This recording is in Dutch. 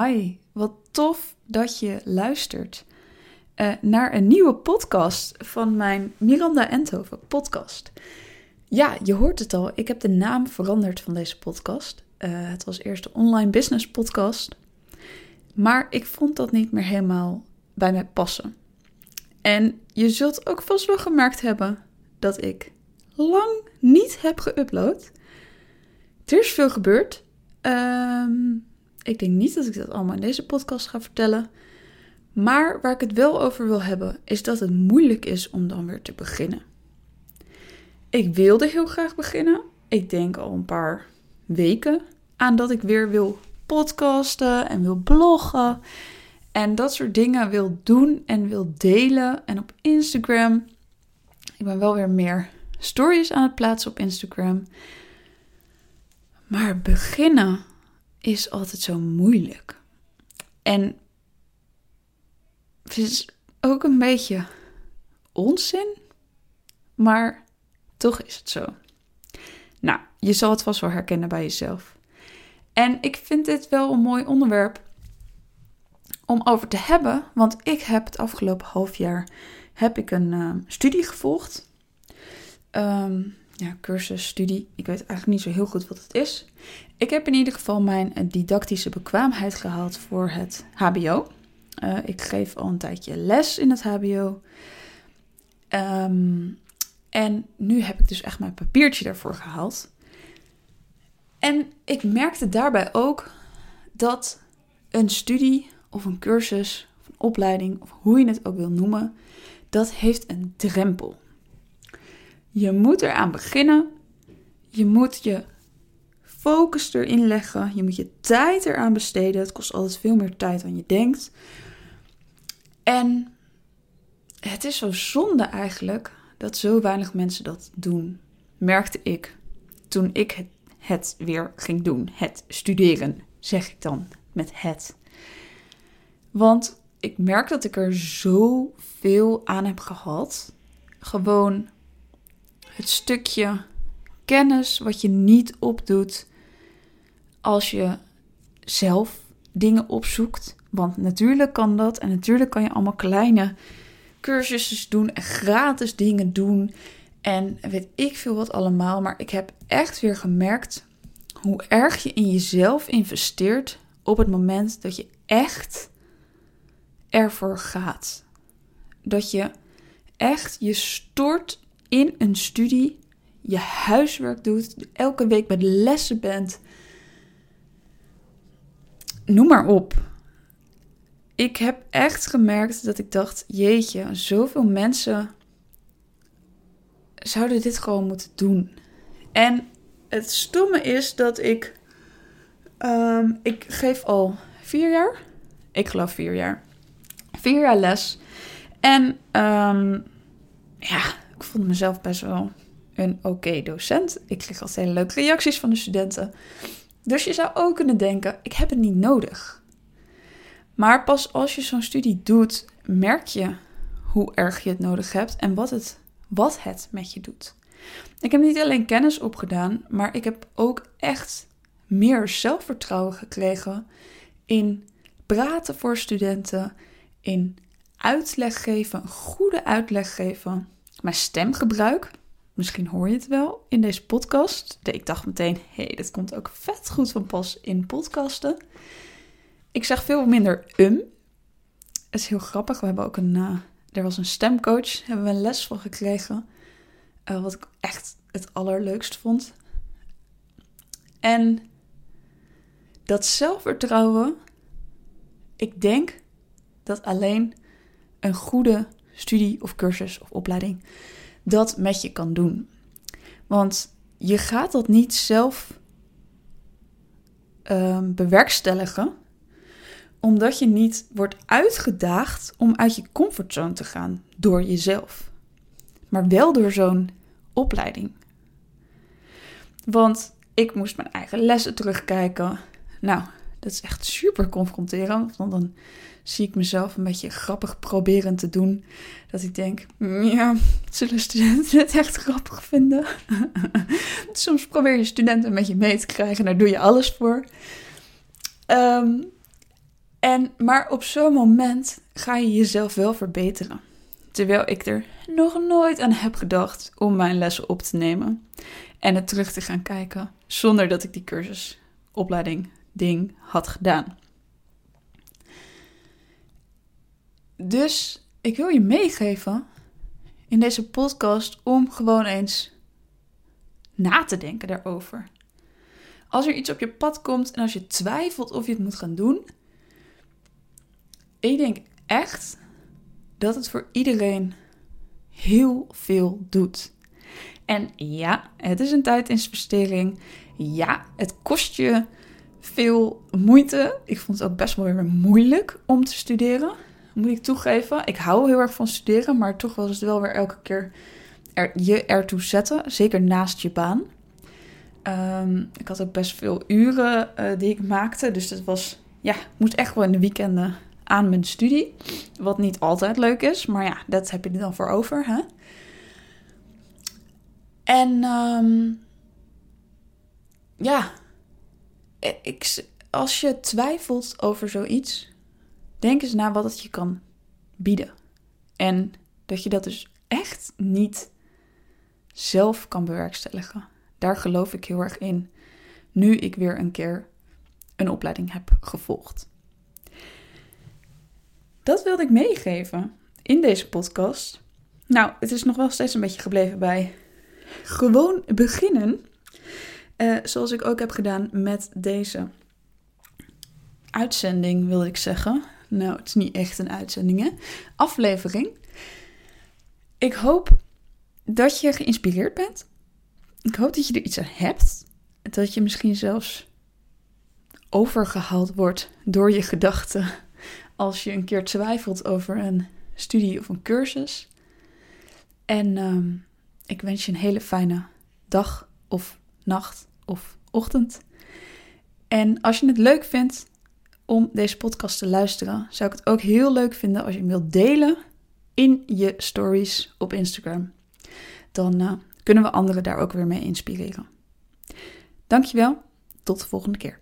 Hi, wat tof dat je luistert uh, naar een nieuwe podcast van mijn Miranda Enthoven podcast. Ja, je hoort het al, ik heb de naam veranderd van deze podcast. Uh, het was eerst de online business podcast, maar ik vond dat niet meer helemaal bij mij passen. En je zult ook vast wel gemerkt hebben dat ik lang niet heb geüpload. Er is veel gebeurd. Um, ik denk niet dat ik dat allemaal in deze podcast ga vertellen. Maar waar ik het wel over wil hebben, is dat het moeilijk is om dan weer te beginnen. Ik wilde heel graag beginnen. Ik denk al een paar weken aan dat ik weer wil podcasten en wil bloggen. En dat soort dingen wil doen en wil delen. En op Instagram. Ik ben wel weer meer stories aan het plaatsen op Instagram. Maar beginnen is altijd zo moeilijk. En het is ook een beetje onzin, maar toch is het zo. Nou, je zal het vast wel herkennen bij jezelf. En ik vind dit wel een mooi onderwerp om over te hebben, want ik heb het afgelopen half jaar heb ik een uh, studie gevolgd. Um, ja, cursus, studie. Ik weet eigenlijk niet zo heel goed wat het is. Ik heb in ieder geval mijn didactische bekwaamheid gehaald voor het HBO. Uh, ik geef al een tijdje les in het HBO. Um, en nu heb ik dus echt mijn papiertje daarvoor gehaald. En ik merkte daarbij ook dat een studie of een cursus of een opleiding, of hoe je het ook wil noemen, dat heeft een drempel. Je moet eraan beginnen. Je moet je focus erin leggen. Je moet je tijd eraan besteden. Het kost altijd veel meer tijd dan je denkt. En het is zo zonde eigenlijk dat zo weinig mensen dat doen. Merkte ik toen ik het, het weer ging doen. Het studeren, zeg ik dan met het. Want ik merk dat ik er zoveel aan heb gehad. Gewoon het stukje kennis wat je niet opdoet als je zelf dingen opzoekt. Want natuurlijk kan dat en natuurlijk kan je allemaal kleine cursussen doen en gratis dingen doen en weet ik veel wat allemaal. Maar ik heb echt weer gemerkt hoe erg je in jezelf investeert op het moment dat je echt ervoor gaat. Dat je echt je stort in een studie je huiswerk doet, elke week bij de lessen bent. Noem maar op. Ik heb echt gemerkt dat ik dacht: jeetje, zoveel mensen zouden dit gewoon moeten doen. En het stomme is dat ik. Um, ik geef al vier jaar. Ik geloof vier jaar. Vier jaar les. En um, ja, ik vond mezelf best wel een oké docent. Ik kreeg altijd hele leuke reacties van de studenten. Dus je zou ook kunnen denken: ik heb het niet nodig. Maar pas als je zo'n studie doet, merk je hoe erg je het nodig hebt en wat het, wat het met je doet. Ik heb niet alleen kennis opgedaan, maar ik heb ook echt meer zelfvertrouwen gekregen in praten voor studenten, in uitleg geven, goede uitleg geven mijn stemgebruik. Misschien hoor je het wel in deze podcast. Ik dacht meteen, hé, hey, dit komt ook vet goed van pas in podcasten. Ik zeg veel minder um. Het is heel grappig. We hebben ook een, uh, er was een stemcoach, hebben we een les van gekregen. Uh, wat ik echt het allerleukst vond. En dat zelfvertrouwen, ik denk dat alleen een goede studie of cursus of opleiding dat met je kan doen. Want je gaat dat niet zelf um, bewerkstelligen, omdat je niet wordt uitgedaagd om uit je comfortzone te gaan door jezelf, maar wel door zo'n opleiding. Want ik moest mijn eigen lessen terugkijken. Nou, dat is echt super confronterend, want dan zie ik mezelf een beetje grappig proberen te doen. Dat ik denk, mm, ja, zullen studenten het echt grappig vinden? Soms probeer je studenten een beetje mee te krijgen, daar doe je alles voor. Ehm, En, maar op zo'n moment ga je jezelf wel verbeteren. Terwijl ik er nog nooit aan heb gedacht om mijn lessen op te nemen en het terug te gaan kijken zonder dat ik die cursus, opleiding, ding had gedaan. Dus ik wil je meegeven in deze podcast om gewoon eens na te denken daarover. Als er iets op je pad komt en als je twijfelt of je het moet gaan doen, ik denk echt dat het voor iedereen heel veel doet. En ja, het is een tijdinvestering. Ja, het kost je veel moeite. Ik vond het ook best wel weer moeilijk om te studeren. Moet ik toegeven. Ik hou heel erg van studeren, maar toch was het wel weer elke keer er, je ertoe zetten. Zeker naast je baan. Ehm, ik had ook best veel uren uh, die ik maakte. Dus dat was, ja, ik moest echt wel in de weekenden aan mijn studie. Wat niet altijd leuk is, maar ja, dat heb je er dan voor over. Hè? En um, ja, ik, als je twijfelt over zoiets, denk eens na wat het je kan bieden. En dat je dat dus echt niet zelf kan bewerkstelligen. Daar geloof ik heel erg in. Nu ik weer een keer een opleiding heb gevolgd. Dat wilde ik meegeven in deze podcast. Nou, het is nog wel steeds een beetje gebleven bij gewoon beginnen. Uh, zoals ik ook heb gedaan met deze uitzending, wil ik zeggen. Nou, het is niet echt een uitzending, hè? Aflevering. Ik hoop dat je geïnspireerd bent. Ik hoop dat je er iets aan hebt. Dat je misschien zelfs overgehaald wordt door je gedachten als je een keer twijfelt over een studie of een cursus. En uh, ik wens je een hele fijne dag of nacht of ochtend. En als je het leuk vindt om deze podcast te luisteren, zou ik het ook heel leuk vinden als je hem wilt delen in je stories op Instagram. Dan uh, kunnen we anderen daar ook weer mee inspireren. Dankjewel, tot de volgende keer.